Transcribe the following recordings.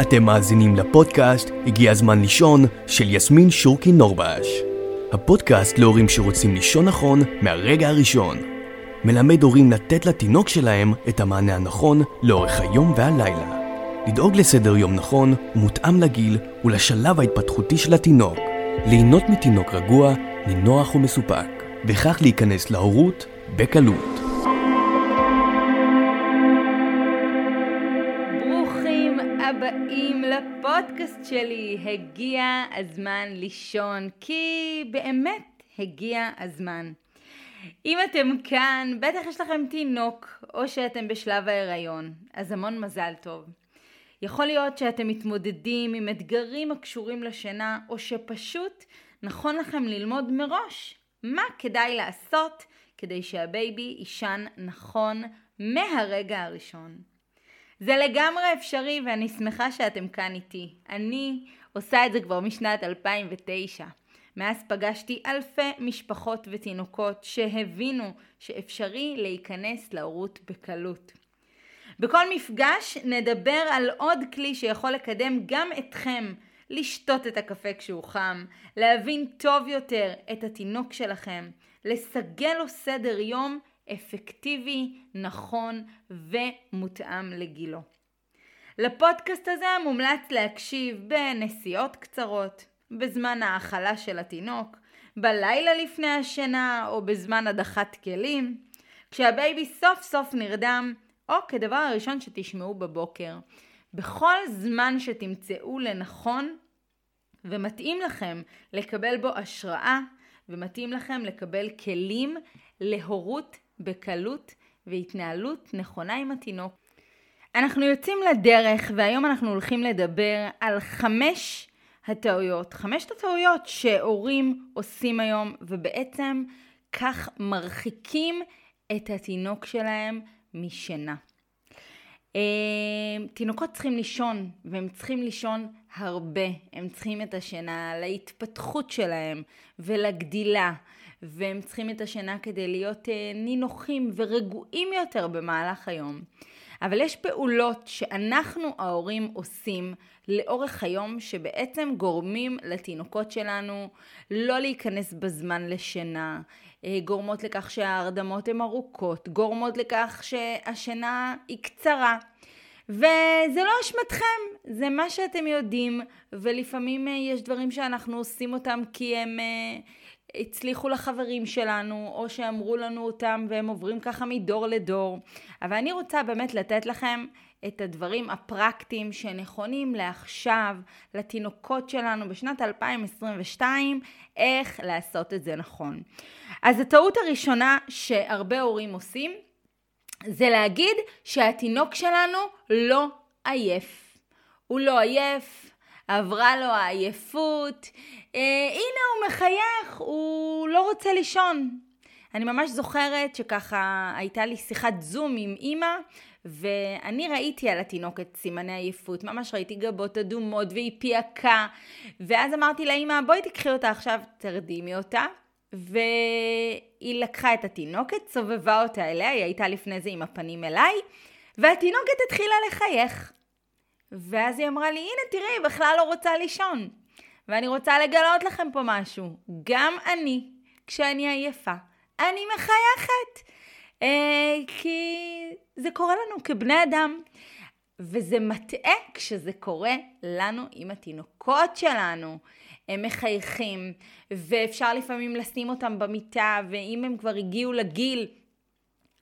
אתם מאזינים לפודקאסט הגיע הזמן לישון של יסמין שורקי נורבש. הפודקאסט להורים שרוצים לישון נכון מהרגע הראשון. מלמד הורים לתת לתינוק שלהם את המענה הנכון לאורך היום והלילה. לדאוג לסדר יום נכון ומותאם לגיל ולשלב ההתפתחותי של התינוק. ליהנות מתינוק רגוע, נינוח ומסופק, וכך להיכנס להורות בקלות. לפודקאסט שלי, הגיע הזמן לישון, כי באמת הגיע הזמן. אם אתם כאן, בטח יש לכם תינוק, או שאתם בשלב ההיריון, אז המון מזל טוב. יכול להיות שאתם מתמודדים עם אתגרים הקשורים לשינה, או שפשוט נכון לכם ללמוד מראש מה כדאי לעשות כדי שה baby יישן נכון מהרגע הראשון. זה לגמרי אפשרי ואני שמחה שאתם כאן איתי. אני עושה את זה כבר משנת 2009. מאז פגשתי אלפי משפחות ותינוקות שהבינו שאפשרי להיכנס להורות בקלות. בכל מפגש נדבר על עוד כלי שיכול לקדם גם אתכם לשתות את הקפה כשהוא חם, להבין טוב יותר את התינוק שלכם, לסגל לו סדר יום אפקטיבי, נכון ומותאם לגילו. לפודקאסט הזה מומלץ להקשיב בנסיעות קצרות, בזמן האכלה של התינוק, בלילה לפני השינה או בזמן הדחת כלים, כשה baby סוף סוף נרדם, או כדבר הראשון שתשמעו בבוקר. בכל זמן שתמצאו לנכון ומתאים לכם לקבל בו השראה ומתאים לכם לקבל כלים להורות בקלות והתנהלות נכונה עם התינוק. אנחנו יוצאים לדרך והיום אנחנו הולכים לדבר על חמש הטעויות, חמשת הטעויות שהורים עושים היום ובעצם כך מרחיקים את התינוק שלהם משינה. תינוקות צריכים לישון והם צריכים לישון הרבה, הם צריכים את השינה להתפתחות שלהם ולגדילה והם צריכים את השינה כדי להיות אה, נינוחים ורגועים יותר במהלך היום. אבל יש פעולות שאנחנו ההורים עושים לאורך היום שבעצם גורמים לתינוקות שלנו לא להיכנס בזמן לשינה, אה, גורמות לכך שההרדמות הן ארוכות, גורמות לכך שהשינה היא קצרה. וזה לא אשמתכם, זה מה שאתם יודעים, ולפעמים אה, יש דברים שאנחנו עושים אותם כי הם אה, הצליחו לחברים שלנו, או שאמרו לנו אותם והם עוברים ככה מדור לדור. אבל אני רוצה באמת לתת לכם את הדברים הפרקטיים שנכונים לעכשיו, לתינוקות שלנו בשנת 2022, איך לעשות את זה נכון. אז הטעות הראשונה שהרבה הורים עושים, זה להגיד שהתינוק שלנו לא עייף. הוא לא עייף, עברה לו העייפות, אה, הנה הוא מחייך, הוא לא רוצה לישון. אני ממש זוכרת שככה הייתה לי שיחת זום עם אימא, ואני ראיתי על התינוקת סימני עייפות, ממש ראיתי גבות אדומות והיא פייקה, ואז אמרתי לאימא, בואי תקחי אותה עכשיו, תרדימי אותה, והיא לקחה את התינוקת, סובבה אותה אליה, היא הייתה לפני זה עם הפנים אליי, והתינוקת התחילה לחייך. ואז היא אמרה לי, הנה תראי, היא בכלל לא רוצה לישון. ואני רוצה לגלות לכם פה משהו. גם אני, כשאני עייפה, אני מחייכת. אה, כי זה קורה לנו כבני אדם. וזה מטעה כשזה קורה לנו עם התינוקות שלנו. הם מחייכים, ואפשר לפעמים לשים אותם במיטה, ואם הם כבר הגיעו לגיל,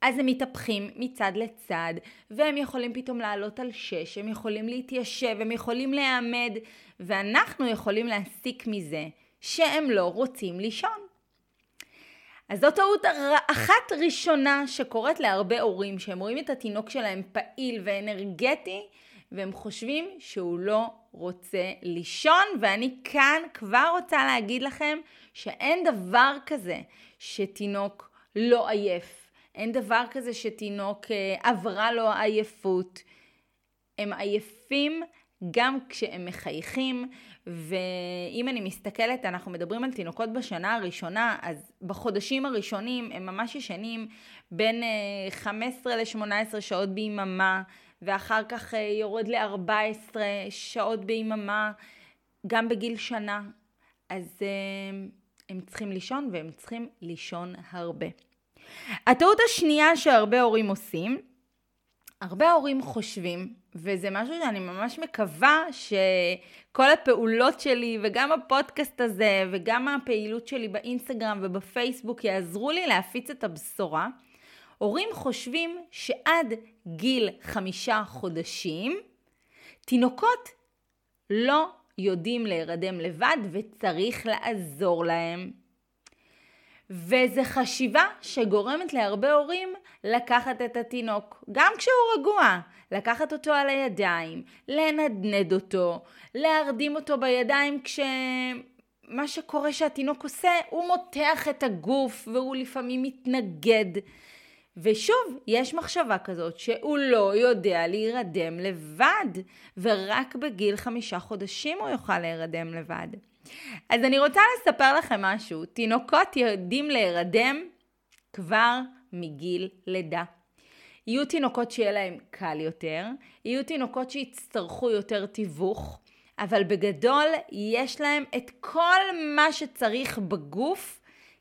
אז הם מתהפכים מצד לצד, והם יכולים פתאום לעלות על שש, הם יכולים להתיישב, הם יכולים להיעמד, ואנחנו יכולים להסיק מזה שהם לא רוצים לישון. אז זו טעות אחת ראשונה שקורית להרבה הורים, שהם רואים את התינוק שלהם פעיל ואנרגטי, והם חושבים שהוא לא רוצה לישון, ואני כאן כבר רוצה להגיד לכם שאין דבר כזה שתינוק לא עייף. אין דבר כזה שתינוק אה, עברה לו עייפות. הם עייפים גם כשהם מחייכים, ואם אני מסתכלת, אנחנו מדברים על תינוקות בשנה הראשונה, אז בחודשים הראשונים הם ממש ישנים בין 15 אה, ל-18 שעות ביממה, ואחר כך יורד ל-14 שעות ביממה, גם בגיל שנה. אז הם צריכים לישון והם צריכים לישון הרבה. הטעות השנייה שהרבה הורים עושים, הרבה הורים חושבים, וזה משהו שאני ממש מקווה שכל הפעולות שלי וגם הפודקאסט הזה וגם הפעילות שלי באינסטגרם ובפייסבוק יעזרו לי להפיץ את הבשורה. הורים חושבים שעד גיל חמישה חודשים תינוקות לא יודעים להירדם לבד וצריך לעזור להם. וזו חשיבה שגורמת להרבה הורים לקחת את התינוק, גם כשהוא רגוע, לקחת אותו על הידיים, לנדנד אותו, להרדים אותו בידיים כשמה שקורה שהתינוק עושה, הוא מותח את הגוף והוא לפעמים מתנגד. ושוב, יש מחשבה כזאת שהוא לא יודע להירדם לבד, ורק בגיל חמישה חודשים הוא יוכל להירדם לבד. אז אני רוצה לספר לכם משהו. תינוקות יודעים להירדם כבר מגיל לידה. יהיו תינוקות שיהיה להם קל יותר, יהיו תינוקות שיצטרכו יותר תיווך, אבל בגדול יש להם את כל מה שצריך בגוף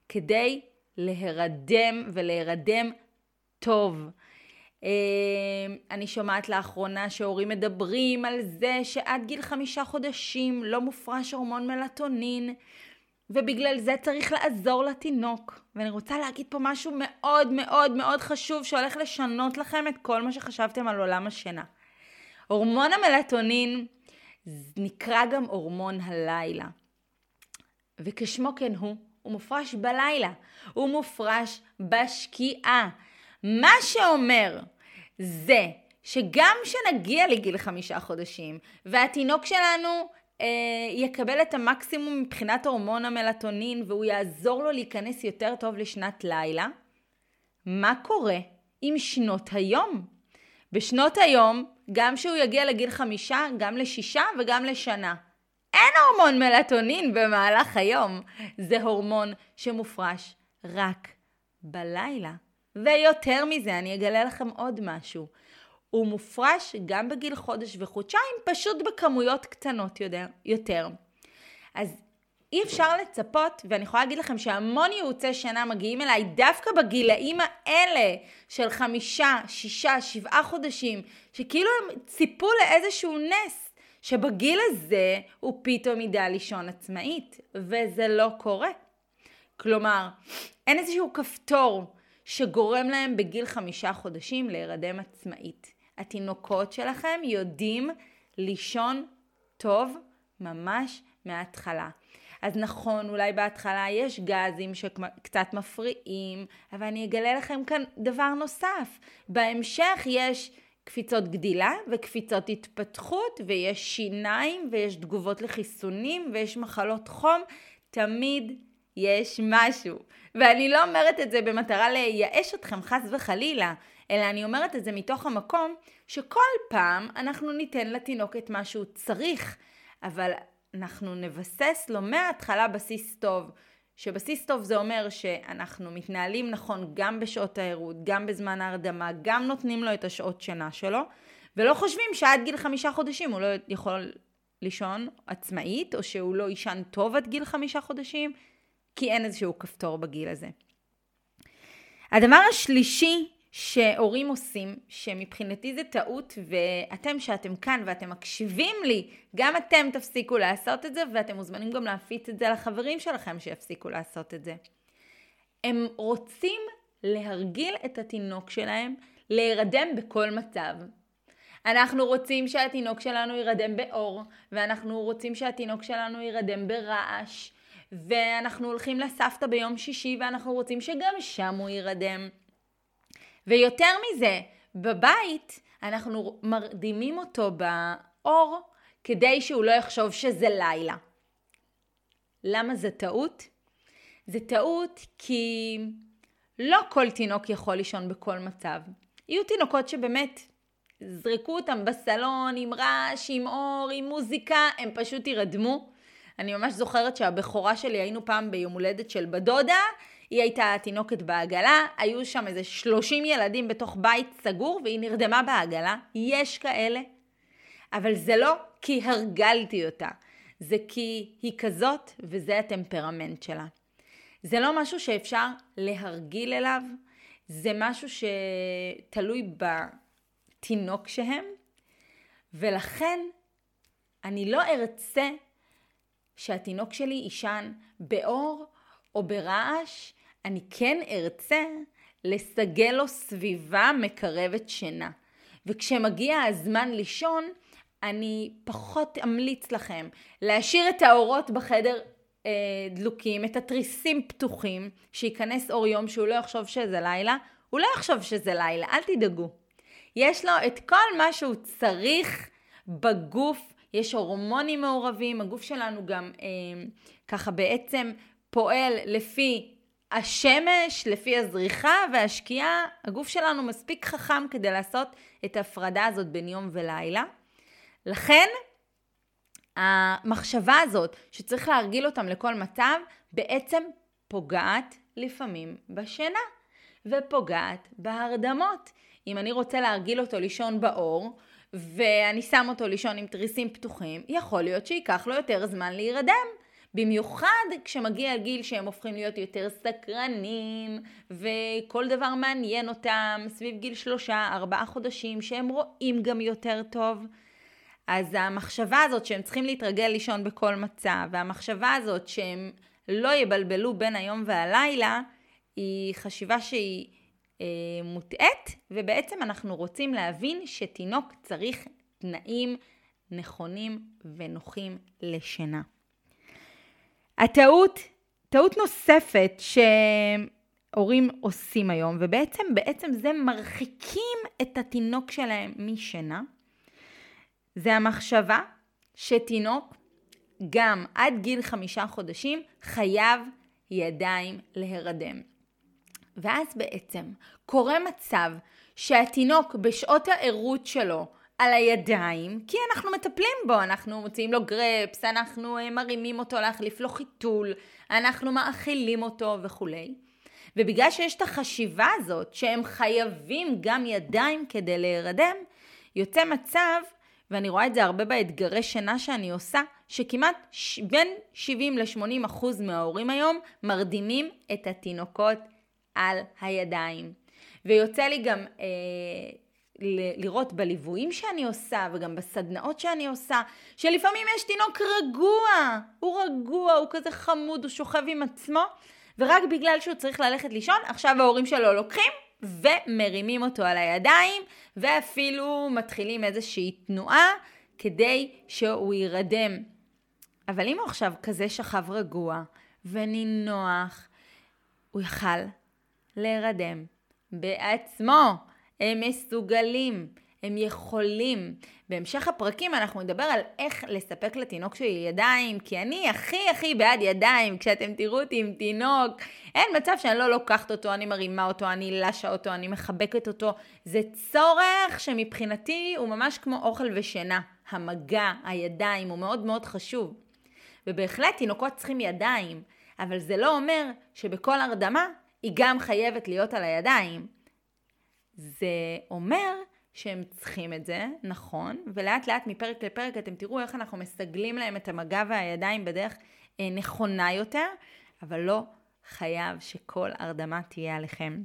כדי להירדם ולהירדם טוב. אמ, אני שומעת לאחרונה שהורים מדברים על זה שעד גיל חמישה חודשים לא מופרש הורמון מלטונין, ובגלל זה צריך לעזור לתינוק. ואני רוצה להגיד פה משהו מאוד מאוד מאוד חשוב שהולך לשנות לכם את כל מה שחשבתם על עולם השינה. הורמון המלטונין נקרא גם הורמון הלילה. וכשמו כן הוא, הוא מופרש בלילה. הוא מופרש בשקיעה. מה שאומר זה שגם כשנגיע לגיל חמישה חודשים והתינוק שלנו אה, יקבל את המקסימום מבחינת הורמון המלטונין והוא יעזור לו להיכנס יותר טוב לשנת לילה, מה קורה עם שנות היום? בשנות היום, גם כשהוא יגיע לגיל חמישה, גם לשישה וגם לשנה. אין הורמון מלטונין במהלך היום. זה הורמון שמופרש רק בלילה. ויותר מזה, אני אגלה לכם עוד משהו. הוא מופרש גם בגיל חודש וחודשיים, פשוט בכמויות קטנות יותר. אז אי אפשר לצפות, ואני יכולה להגיד לכם שהמון ייעוצי שינה מגיעים אליי דווקא בגילאים האלה של חמישה, שישה, שבעה חודשים, שכאילו הם ציפו לאיזשהו נס, שבגיל הזה הוא פתאום ידע לישון עצמאית, וזה לא קורה. כלומר, אין איזשהו כפתור שגורם להם בגיל חמישה חודשים להירדם עצמאית. התינוקות שלכם יודעים לישון טוב ממש מההתחלה. אז נכון, אולי בהתחלה יש גזים שקצת מפריעים, אבל אני אגלה לכם כאן דבר נוסף. בהמשך יש קפיצות גדילה וקפיצות התפתחות, ויש שיניים, ויש תגובות לחיסונים, ויש מחלות חום. תמיד יש משהו. ואני לא אומרת את זה במטרה לייאש אתכם חס וחלילה, אלא אני אומרת את זה מתוך המקום שכל פעם אנחנו ניתן לתינוק את מה שהוא צריך, אבל אנחנו נבסס לו מההתחלה בסיס טוב. שבסיס טוב זה אומר שאנחנו מתנהלים נכון גם בשעות הערות, גם בזמן ההרדמה, גם נותנים לו את השעות שינה שלו, ולא חושבים שעד גיל חמישה חודשים הוא לא יכול לישון עצמאית, או שהוא לא יישן טוב עד גיל חמישה חודשים, כי אין איזשהו כפתור בגיל הזה. הדבר השלישי שהורים עושים, שמבחינתי זה טעות, ואתם שאתם כאן ואתם מקשיבים לי, גם אתם תפסיקו לעשות את זה, ואתם מוזמנים גם להפיץ את זה לחברים שלכם שיפסיקו לעשות את זה. הם רוצים להרגיל את התינוק שלהם להירדם בכל מצב. אנחנו רוצים שהתינוק שלנו יירדם באור, ואנחנו רוצים שהתינוק שלנו יירדם ברעש, ואנחנו הולכים לסבתא ביום שישי ואנחנו רוצים שגם שם הוא יירדם. ויותר מזה, בבית אנחנו מרדימים אותו באור כדי שהוא לא יחשוב שזה לילה. למה זה טעות? זה טעות כי לא כל תינוק יכול לישון בכל מצב. יהיו תינוקות שבאמת זרקו אותם בסלון עם רעש, עם אור, עם מוזיקה, הם פשוט ירדמו. אני ממש זוכרת שהבכורה שלי היינו פעם ביום הולדת של בדודה, היא הייתה תינוקת בעגלה, היו שם איזה 30 ילדים בתוך בית סגור והיא נרדמה בעגלה, יש כאלה. אבל זה לא כי הרגלתי אותה, זה כי היא כזאת וזה הטמפרמנט שלה. זה לא משהו שאפשר להרגיל אליו, זה משהו שתלוי בתינוק שהם, ולכן אני לא ארצה שהתינוק שלי יישן באור או ברעש, אני כן ארצה לסגל לו סביבה מקרבת שינה. וכשמגיע הזמן לישון, אני פחות אמליץ לכם להשאיר את האורות בחדר אה, דלוקים, את התריסים פתוחים, שייכנס אור יום שהוא לא יחשוב שזה לילה, הוא לא יחשוב שזה לילה, אל תדאגו. יש לו את כל מה שהוא צריך בגוף, יש הורמונים מעורבים, הגוף שלנו גם אה, ככה בעצם פועל לפי השמש, לפי הזריחה והשקיעה, הגוף שלנו מספיק חכם כדי לעשות את ההפרדה הזאת בין יום ולילה. לכן, המחשבה הזאת שצריך להרגיל אותם לכל מצב, בעצם פוגעת לפעמים בשינה ופוגעת בהרדמות. אם אני רוצה להרגיל אותו לישון באור, ואני שם אותו לישון עם תריסים פתוחים, יכול להיות שייקח לו יותר זמן להירדם. במיוחד כשמגיע הגיל שהם הופכים להיות יותר סקרנים, וכל דבר מעניין אותם סביב גיל שלושה, ארבעה חודשים, שהם רואים גם יותר טוב. אז המחשבה הזאת שהם צריכים להתרגל לישון בכל מצב, והמחשבה הזאת שהם לא יבלבלו בין היום והלילה, היא חשיבה שהיא מוטעית, ובעצם אנחנו רוצים להבין שתינוק צריך תנאים נכונים ונוחים לשינה. הטעות, טעות נוספת שהורים עושים היום, ובעצם בעצם זה מרחיקים את התינוק שלהם משינה, זה המחשבה שתינוק גם עד גיל חמישה חודשים חייב ידיים להירדם. ואז בעצם קורה מצב שהתינוק בשעות הערות שלו על הידיים, כי אנחנו מטפלים בו, אנחנו מוציאים לו גרפס, אנחנו אה, מרימים אותו להחליף לו חיתול, אנחנו מאכילים אותו וכולי. ובגלל שיש את החשיבה הזאת שהם חייבים גם ידיים כדי להירדם, יוצא מצב, ואני רואה את זה הרבה באתגרי שינה שאני עושה, שכמעט ש... בין 70 ל-80 אחוז מההורים היום מרדימים את התינוקות על הידיים. ויוצא לי גם אה, לראות בליוויים שאני עושה וגם בסדנאות שאני עושה, שלפעמים יש תינוק רגוע, הוא רגוע, הוא כזה חמוד, הוא שוכב עם עצמו, ורק בגלל שהוא צריך ללכת לישון, עכשיו ההורים שלו לוקחים ומרימים אותו על הידיים, ואפילו מתחילים איזושהי תנועה כדי שהוא יירדם. אבל אם הוא עכשיו כזה שכב רגוע ונינוח, הוא יכל להירדם בעצמו. הם מסוגלים, הם יכולים. בהמשך הפרקים אנחנו נדבר על איך לספק לתינוק שלי ידיים, כי אני הכי הכי בעד ידיים, כשאתם תראו אותי עם תינוק, אין מצב שאני לא לוקחת אותו, אני מרימה אותו, אני לשה אותו, אני מחבקת אותו. זה צורך שמבחינתי הוא ממש כמו אוכל ושינה. המגע, הידיים, הוא מאוד מאוד חשוב. ובהחלט תינוקות צריכים ידיים, אבל זה לא אומר שבכל הרדמה היא גם חייבת להיות על הידיים. זה אומר שהם צריכים את זה, נכון, ולאט לאט מפרק לפרק אתם תראו איך אנחנו מסגלים להם את המגע והידיים בדרך אה, נכונה יותר, אבל לא חייב שכל הרדמה תהיה עליכם.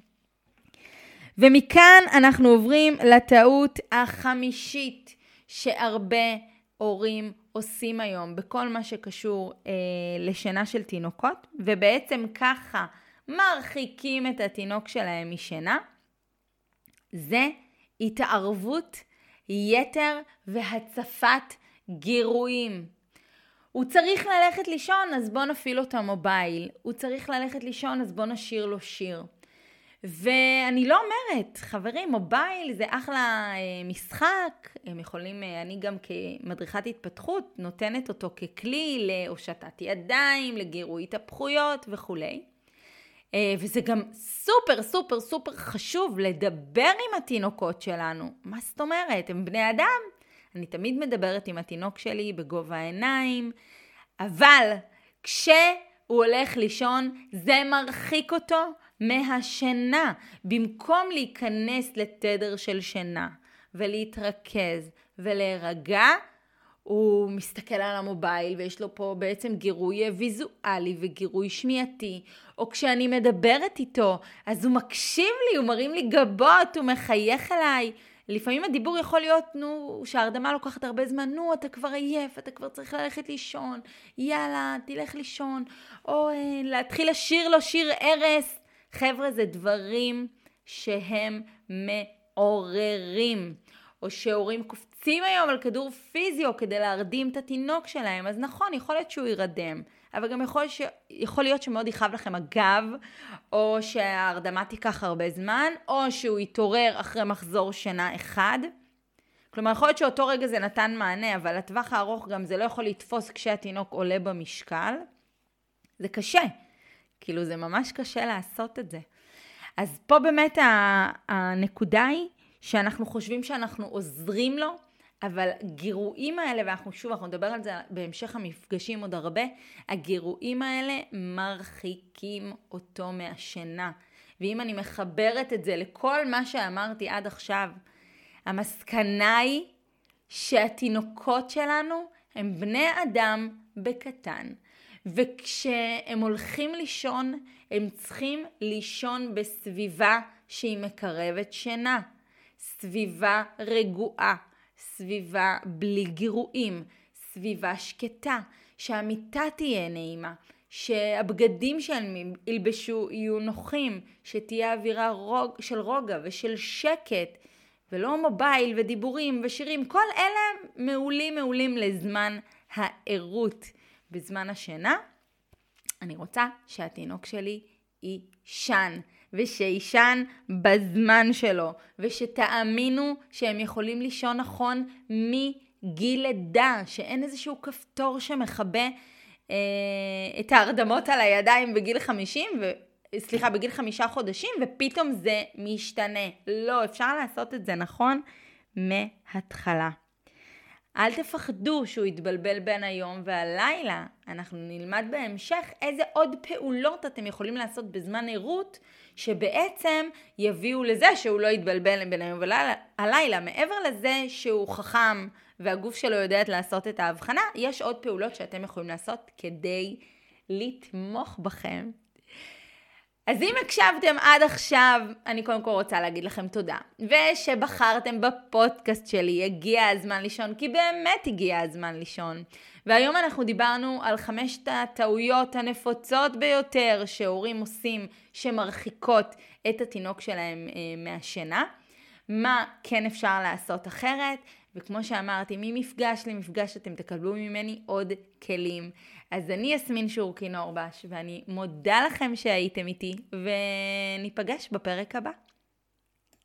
ומכאן אנחנו עוברים לטעות החמישית שהרבה הורים עושים היום בכל מה שקשור אה, לשינה של תינוקות, ובעצם ככה מרחיקים את התינוק שלהם משינה. זה התערבות יתר והצפת גירויים. הוא צריך ללכת לישון, אז בוא נפעיל לו את המובייל. הוא צריך ללכת לישון, אז בוא נשאיר לו שיר. ואני לא אומרת, חברים, מובייל זה אחלה אה, משחק, הם יכולים, אה, אני גם כמדריכת התפתחות נותנת אותו ככלי להושטת ידיים, לגירוי התהפכויות וכולי. אה, וזה גם סופר סופר סופר חשוב לדבר עם התינוקות שלנו. מה זאת אומרת? הם בני אדם. אני תמיד מדברת עם התינוק שלי בגובה העיניים, אבל כש... הוא הולך לישון, זה מרחיק אותו מהשינה. במקום להיכנס לתדר של שינה ולהתרכז ולהירגע, הוא מסתכל על המובייל ויש לו פה בעצם גירוי ויזואלי וגירוי שמיעתי, או כשאני מדברת איתו, אז הוא מקשיב לי, הוא מרים לי גבות, הוא מחייך אליי. לפעמים הדיבור יכול להיות, נו, שההרדמה לוקחת הרבה זמן, נו, אתה כבר עייף, אתה כבר צריך ללכת לישון, יאללה, תלך לישון, או אה, להתחיל לשיר לו שיר ערש. חבר'ה, זה דברים שהם מעוררים. או שהורים קופצים היום על כדור פיזיו כדי להרדים את התינוק שלהם, אז נכון, יכול להיות שהוא יירדם, אבל גם יכול, ש... יכול להיות שמאוד יכאב לכם הגב, או שההרדמה תיקח הרבה זמן, או שהוא יתעורר אחרי מחזור שינה אחד. כלומר, יכול להיות שאותו רגע זה נתן מענה, אבל לטווח הארוך גם זה לא יכול לתפוס כשהתינוק עולה במשקל. זה קשה. כאילו, זה ממש קשה לעשות את זה. אז פה באמת הנקודה היא שאנחנו חושבים שאנחנו עוזרים לו, אבל גירויים האלה, ואנחנו שוב, אנחנו נדבר על זה בהמשך המפגשים עוד הרבה, הגירויים האלה מרחיקים אותו מהשינה. ואם אני מחברת את זה לכל מה שאמרתי עד עכשיו, המסקנה היא שהתינוקות שלנו הם בני אדם בקטן. וכשהם הולכים לישון, הם צריכים לישון בסביבה שהיא מקרבת שינה. סביבה רגועה, סביבה בלי גירויים, סביבה שקטה, שהמיטה תהיה נעימה, שהבגדים שהם ילבשו יהיו נוחים, שתהיה אווירה רוג, של רוגע ושל שקט, ולא מובייל ודיבורים ושירים, כל אלה מעולים מעולים לזמן הערות. בזמן השינה, אני רוצה שהתינוק שלי יישן. ושיישן בזמן שלו, ושתאמינו שהם יכולים לישון נכון מגיל לידה, שאין איזשהו כפתור שמכבה אה, את ההרדמות על הידיים בגיל 50, ו... סליחה, בגיל חמישה חודשים, ופתאום זה משתנה. לא, אפשר לעשות את זה נכון מההתחלה. אל תפחדו שהוא יתבלבל בין היום והלילה. אנחנו נלמד בהמשך איזה עוד פעולות אתם יכולים לעשות בזמן ערות, שבעצם יביאו לזה שהוא לא יתבלבל בין היום והלילה. מעבר לזה שהוא חכם והגוף שלו יודע לעשות את ההבחנה, יש עוד פעולות שאתם יכולים לעשות כדי לתמוך בכם אז אם הקשבתם עד עכשיו, אני קודם כל רוצה להגיד לכם תודה. ושבחרתם בפודקאסט שלי, הגיע הזמן לישון, כי באמת הגיע הזמן לישון. והיום אנחנו דיברנו על חמשת הטעויות הנפוצות ביותר שהורים עושים שמרחיקות את התינוק שלהם אה, מהשינה. מה כן אפשר לעשות אחרת, וכמו שאמרתי, ממפגש למפגש אתם תקבלו ממני עוד כלים. אז אני יסמין שורקי נורבש, ואני מודה לכם שהייתם איתי, וניפגש בפרק הבא.